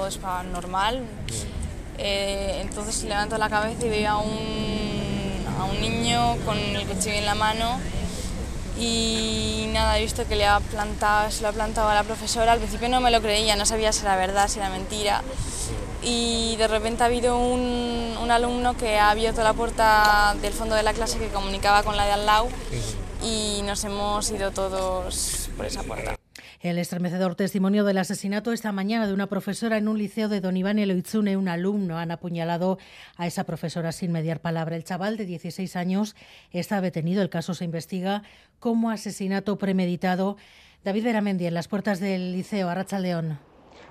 todo es normal. Eh, entonces levanto la cabeza y veo a un, a un niño con el cuchillo en la mano y nada, he visto que le ha plantado, se lo ha plantado a la profesora. Al principio no me lo creía, no sabía si era verdad, si era mentira. Y de repente ha habido un, un alumno que ha abierto la puerta del fondo de la clase que comunicaba con la de al lado y nos hemos ido todos por esa puerta. El estremecedor testimonio del asesinato esta mañana de una profesora en un liceo de Don Iván Eloitzune, un alumno, han apuñalado a esa profesora sin mediar palabra. El chaval de 16 años está detenido. El caso se investiga como asesinato premeditado. David Veramendi en las puertas del liceo Arracha León.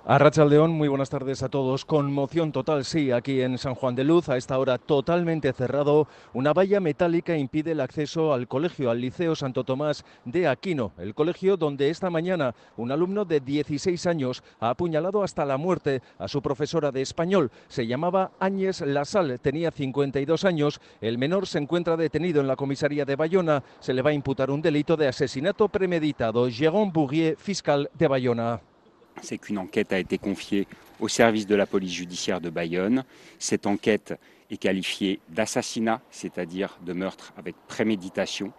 A León, muy buenas tardes a todos. Conmoción total, sí, aquí en San Juan de Luz, a esta hora totalmente cerrado. Una valla metálica impide el acceso al colegio, al Liceo Santo Tomás de Aquino, el colegio donde esta mañana un alumno de 16 años ha apuñalado hasta la muerte a su profesora de español. Se llamaba Áñez Lasal, tenía 52 años. El menor se encuentra detenido en la comisaría de Bayona. Se le va a imputar un delito de asesinato premeditado. Jérôme Bourrier, fiscal de Bayona. C'est qu'une enquête a été confiée au service de la police judiciaire de Bayonne. Cette enquête est qualifiée d'assassinat, c'est-à-dire de meurtre avec préméditation.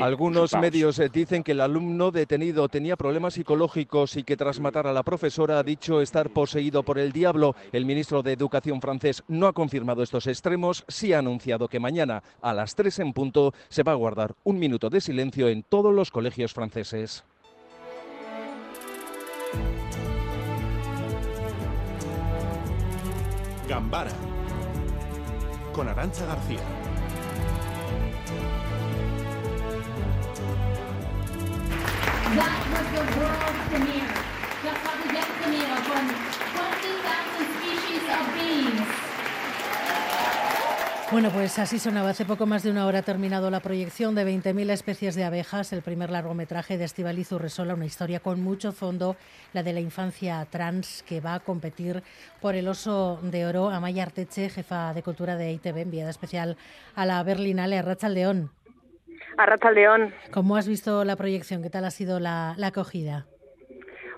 Algunos medios eh, dicen que el alumno detenido tenía problemas psicológicos y que tras matar a la profesora ha dicho estar poseído por el diablo. El ministro de Educación francés no ha confirmado estos extremos, sí ha anunciado que mañana a las 3 en punto se va a guardar un minuto de silencio en todos los colegios franceses. Gambara con Arancha García. That was the world premiere. La fabulous premiere con 20,000 species of beings. Bueno, pues así sonaba. Hace poco más de una hora ha terminado la proyección de 20.000 especies de abejas, el primer largometraje de Estivaliz Urresola, una historia con mucho fondo, la de la infancia trans, que va a competir por el Oso de Oro. Amaya Arteche, jefa de cultura de ITV, enviada especial a la Berlinale, a Racha León. A León. ¿Cómo has visto la proyección? ¿Qué tal ha sido la acogida?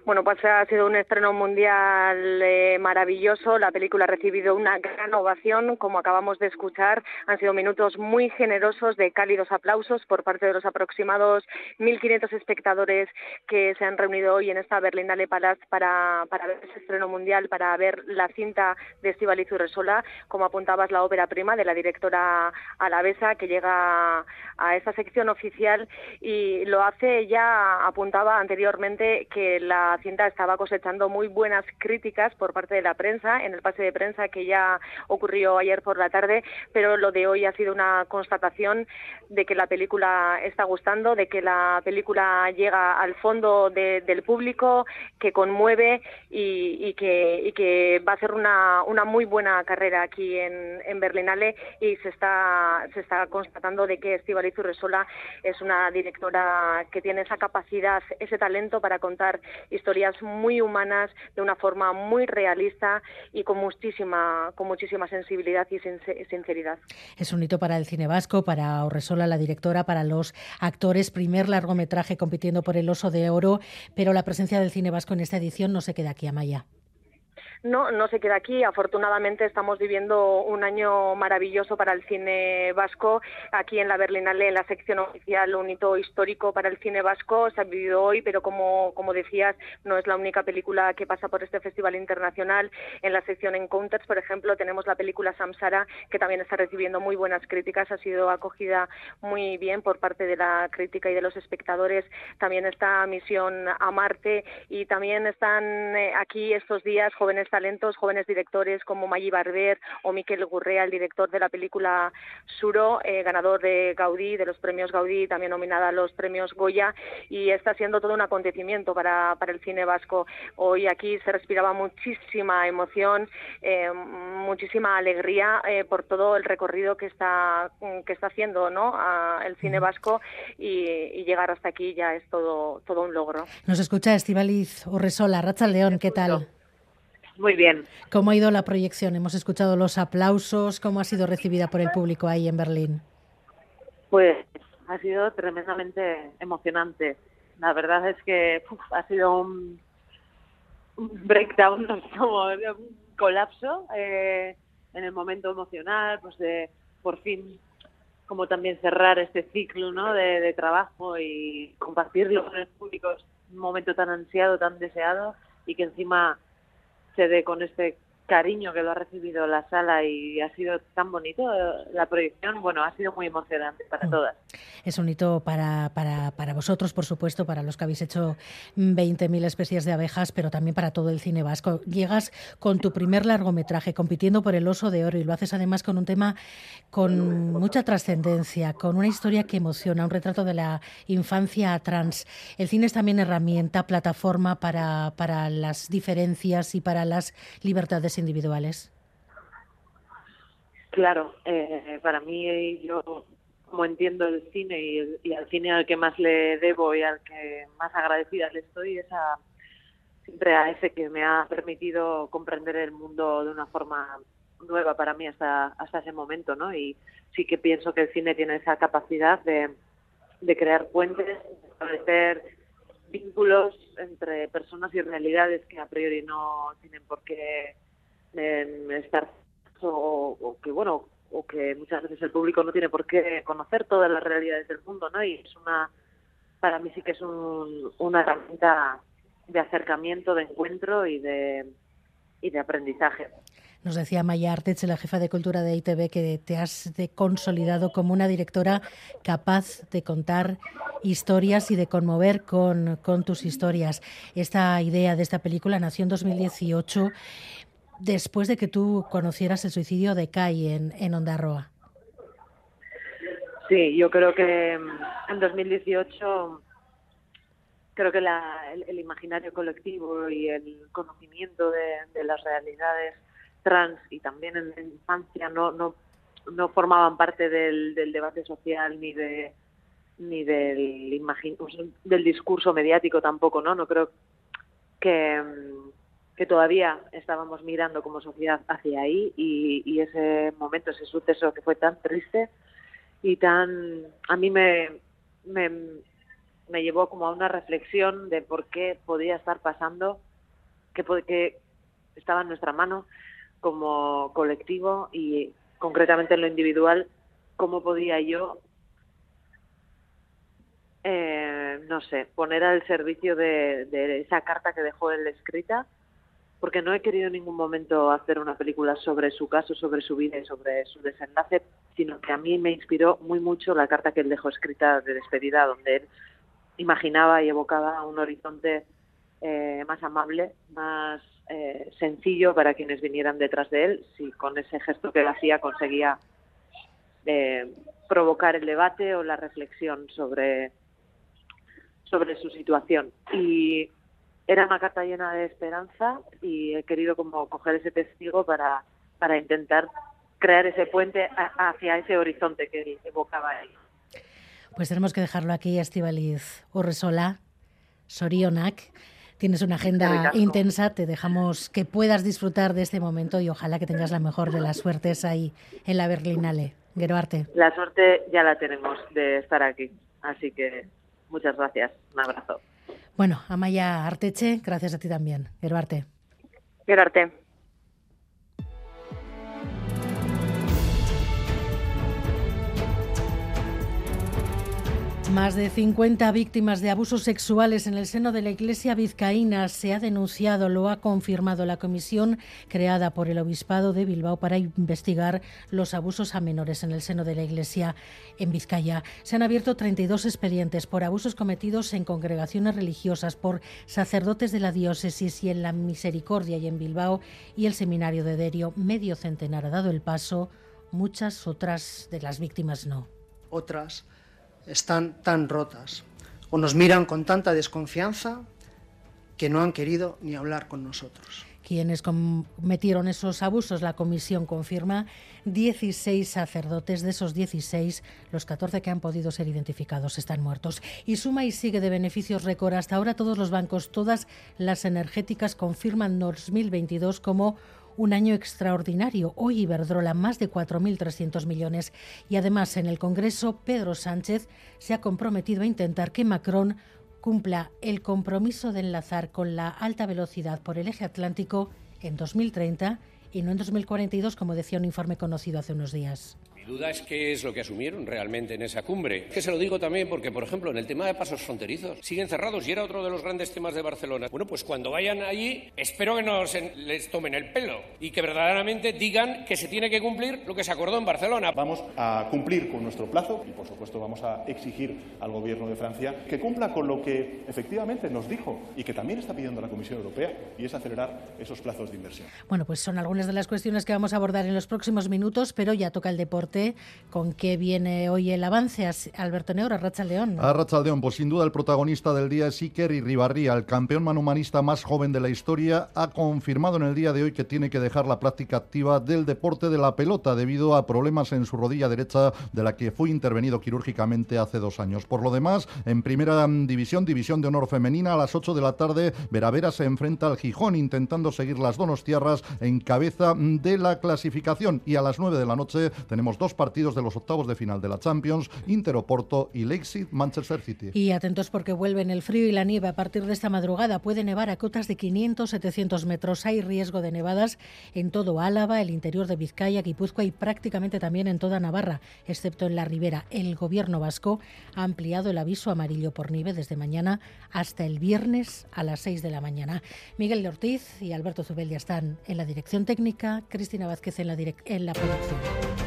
Bueno, pues ha sido un estreno mundial eh, maravilloso. La película ha recibido una gran ovación, como acabamos de escuchar. Han sido minutos muy generosos de cálidos aplausos por parte de los aproximados 1.500 espectadores que se han reunido hoy en esta Berlinale Palace para, ver ese estreno mundial, para ver la cinta de Estivaliz Urresola, como apuntabas, la ópera prima de la directora alavesa que llega a esta sección oficial y lo hace ya, apuntaba anteriormente, que la la cinta estaba cosechando muy buenas críticas por parte de la prensa en el pase de prensa que ya ocurrió ayer por la tarde, pero lo de hoy ha sido una constatación de que la película está gustando, de que la película llega al fondo del público, que conmueve y, que, va a ser una, muy buena carrera aquí en, en, Berlinale. Y se está, constatando de que Estivaliz Urresola es una directora que tiene esa capacidad, ese talento para contar historias historias muy humanas de una forma muy realista y con muchísima, con muchísima sensibilidad y sinceridad. Es un hito para el cine vasco, para Orresola, la directora, para los actores, primer largometraje compitiendo por el Oso de Oro, pero la presencia del cine vasco en esta edición no se queda aquí, Amaya. No, no se queda aquí. Afortunadamente estamos viviendo un año maravilloso para el cine vasco. Aquí en la Berlinale, en la sección oficial, un hito histórico para el cine vasco. Se ha vivido hoy, pero como, como decías, no es la única película que pasa por este festival internacional. En la sección Encounters, por ejemplo, tenemos la película Samsara, que también está recibiendo muy buenas críticas. Ha sido acogida muy bien por parte de la crítica y de los espectadores. También está Misión a Marte y también están eh, aquí estos días jóvenes talentos, jóvenes directores como Maggi Barber o Miquel Gurrea, el director de la película Suro, eh, ganador de Gaudí, de los premios Gaudí, también nominada a los premios Goya, y está siendo todo un acontecimiento para, para el cine vasco. Hoy aquí se respiraba muchísima emoción, eh, muchísima alegría eh, por todo el recorrido que está, que está haciendo ¿no? el cine vasco y, llegar hasta aquí ya es todo, todo un logro. Nos escucha Estibaliz Urresola, Racha León, ¿qué tal? Muy bien. ¿Cómo ha ido la proyección? Hemos escuchado los aplausos. ¿Cómo ha sido recibida por el público ahí en Berlín? Pues ha sido tremendamente emocionante. La verdad es que ha sido un, un breakdown, no sé, un colapso eh, en el momento emocional, pues de por fin como también cerrar este ciclo ¿no? de, de trabajo y compartirlo con el público es un momento tan ansiado, tan deseado y que encima se dé con este cariño que lo ha recibido la sala y ha sido tan bonito eh, la proyección, bueno, ha sido muy emocionante para Mm. todas. Es un hito para, para, para vosotros, por supuesto, para los que habéis hecho 20.000 especies de abejas, pero también para todo el cine vasco. Llegas con tu primer largometraje, compitiendo por el Oso de Oro, y lo haces además con un tema con mucha trascendencia, con una historia que emociona, un retrato de la infancia trans. El cine es también herramienta, plataforma para, para las diferencias y para las libertades individuales. Claro, eh, para mí yo como entiendo el cine y, al cine al que más le debo y al que más agradecida le estoy es a, siempre a ese que me ha permitido comprender el mundo de una forma nueva para mí hasta hasta ese momento, ¿no? Y sí que pienso que el cine tiene esa capacidad de, de crear puentes, de establecer vínculos entre personas y realidades que a priori no tienen por qué eh, estar o, que bueno o que muchas veces el público no tiene por qué conocer todas las realidades del mundo, ¿no? Y es una para mí sí que es un, una herramienta de acercamiento, de encuentro y de y de aprendizaje. Nos decía Maya Artech, la jefa de cultura de ITV, que te has consolidado como una directora capaz de contar historias y de conmover con, con tus historias. Esta idea de esta película nació en 2018 después de que tú conocieras el suicidio de Kai en, en Ondarroa. Sí, yo creo que mm, en 2018 creo que la- el, el imaginario colectivo y el conocimiento de, las realidades trans y también en la infancia no, no, no formaban parte del, del debate social ni de ni del imagi- pues, del discurso mediático tampoco, ¿no? No creo que, mm, que todavía estábamos mirando como sociedad hacia ahí y, ese momento, ese suceso que fue tan triste y tan a mí me, me llevó como a una reflexión de por qué podía estar pasando que, que estaba en nuestra mano como colectivo y concretamente en lo individual cómo podía yo eh, no sé poner al servicio de esa carta que dejó él escrita porque no he querido en ningún momento hacer una película sobre su caso, sobre su vida y sobre su desenlace, sino que a mí me inspiró muy mucho la carta que él dejó escrita de despedida, donde él imaginaba y evocaba un horizonte eh, más amable, más eh, sencillo para quienes vinieran detrás de él, si con ese gesto que él hacía conseguía eh, provocar el debate o la reflexión sobre, sobre su situación. Y era una carta llena de esperanza y he querido como coger ese testigo para, para intentar crear ese puente a- hacia ese horizonte que evocaba él. Pues tenemos que dejarlo aquí, Estivaliz Urresola, Sorionak. Tienes una agenda intensa, te dejamos que puedas disfrutar de este momento y ojalá que tengas la mejor de las suertes ahí en la Berlinale. Gero arte. La suerte ya la tenemos de estar aquí, así que muchas gracias, un abrazo. Bueno, Amaya Arteche, gracias a ti también. Gero arte. Gerarte. Más de 50 víctimas de abusos sexuales en el seno de la Iglesia vizcaína se ha denunciado, lo ha confirmado la comisión creada por el Obispado de Bilbao para investigar los abusos a menores en el seno de la Iglesia en Vizcaya. Se han abierto 32 expedientes por abusos cometidos en congregaciones religiosas, por sacerdotes de la diócesis y en la Misericordia y en Bilbao y el Seminario de Derio. Medio centenar ha dado el paso, muchas otras de las víctimas no. otras están tan rotas o nos miran con tanta desconfianza que no han querido ni hablar con nosotros. quienes cometieron esos abusos. La comisión confirma 16 sacerdotes. De esos 16, los 14 que han podido ser identificados están muertos. Y suma y sigue de beneficios récord. Hasta ahora todos los bancos, todas las energéticas confirman 2022 como un año extraordinario. Hoy Iberdrola más de 4.300 millones. Y además en el Congreso, Pedro Sánchez se ha comprometido a intentar que Macron cumpla el compromiso de enlazar con la alta velocidad por el eje atlántico en 2030 y no en 2042, como decía un informe conocido hace unos días. Mi duda es qué es lo que asumieron realmente en esa cumbre. Que se lo digo también porque, por ejemplo, en el tema de pasos fronterizos siguen cerrados y era otro de los grandes temas de Barcelona. Bueno, pues cuando vayan allí, espero que no se les tomen el pelo y que verdaderamente digan que se tiene que cumplir lo que se acordó en Barcelona. Vamos a cumplir con nuestro plazo y, por supuesto, vamos a exigir al gobierno de Francia que cumpla con lo que efectivamente nos dijo y que también está pidiendo la Comisión Europea y es acelerar esos plazos de inversión. Bueno, pues son algunas de las cuestiones que vamos a abordar en los próximos minutos, pero ya toca el deporte con qué viene hoy el avance. Alberto Neura, Racha León. A Racha León, pues sin duda el protagonista del día es Iker y Ribarría, el campeón manumanista más joven de la historia, ha confirmado en el día de hoy que tiene que dejar la práctica activa del deporte de la pelota debido a problemas en su rodilla derecha de la que fue intervenido quirúrgicamente hace dos años. Por lo demás, en primera división, división de honor femenina, a las 8 de la tarde, Veravera se enfrenta al Gijón intentando seguir las donostiarras en cabeza de la clasificación y a las 9 de la noche tenemos dos partidos de los octavos de final de la Champions, Inter Oporto y Leipzig Manchester City. Y atentos porque vuelven el frío y la nieve a partir de esta madrugada. Puede nevar a cotas de 500-700 metros. Hay riesgo de nevadas en todo Álava, el interior de Vizcaya, Guipúzcoa y prácticamente también en toda Navarra, excepto en la ribera. El gobierno vasco ha ampliado el aviso amarillo por nieve desde mañana hasta el viernes a las 6 de la mañana. Miguel Ortiz y Alberto Zubel ya están en la dirección técnica, Cristina Vázquez en la, en la producción.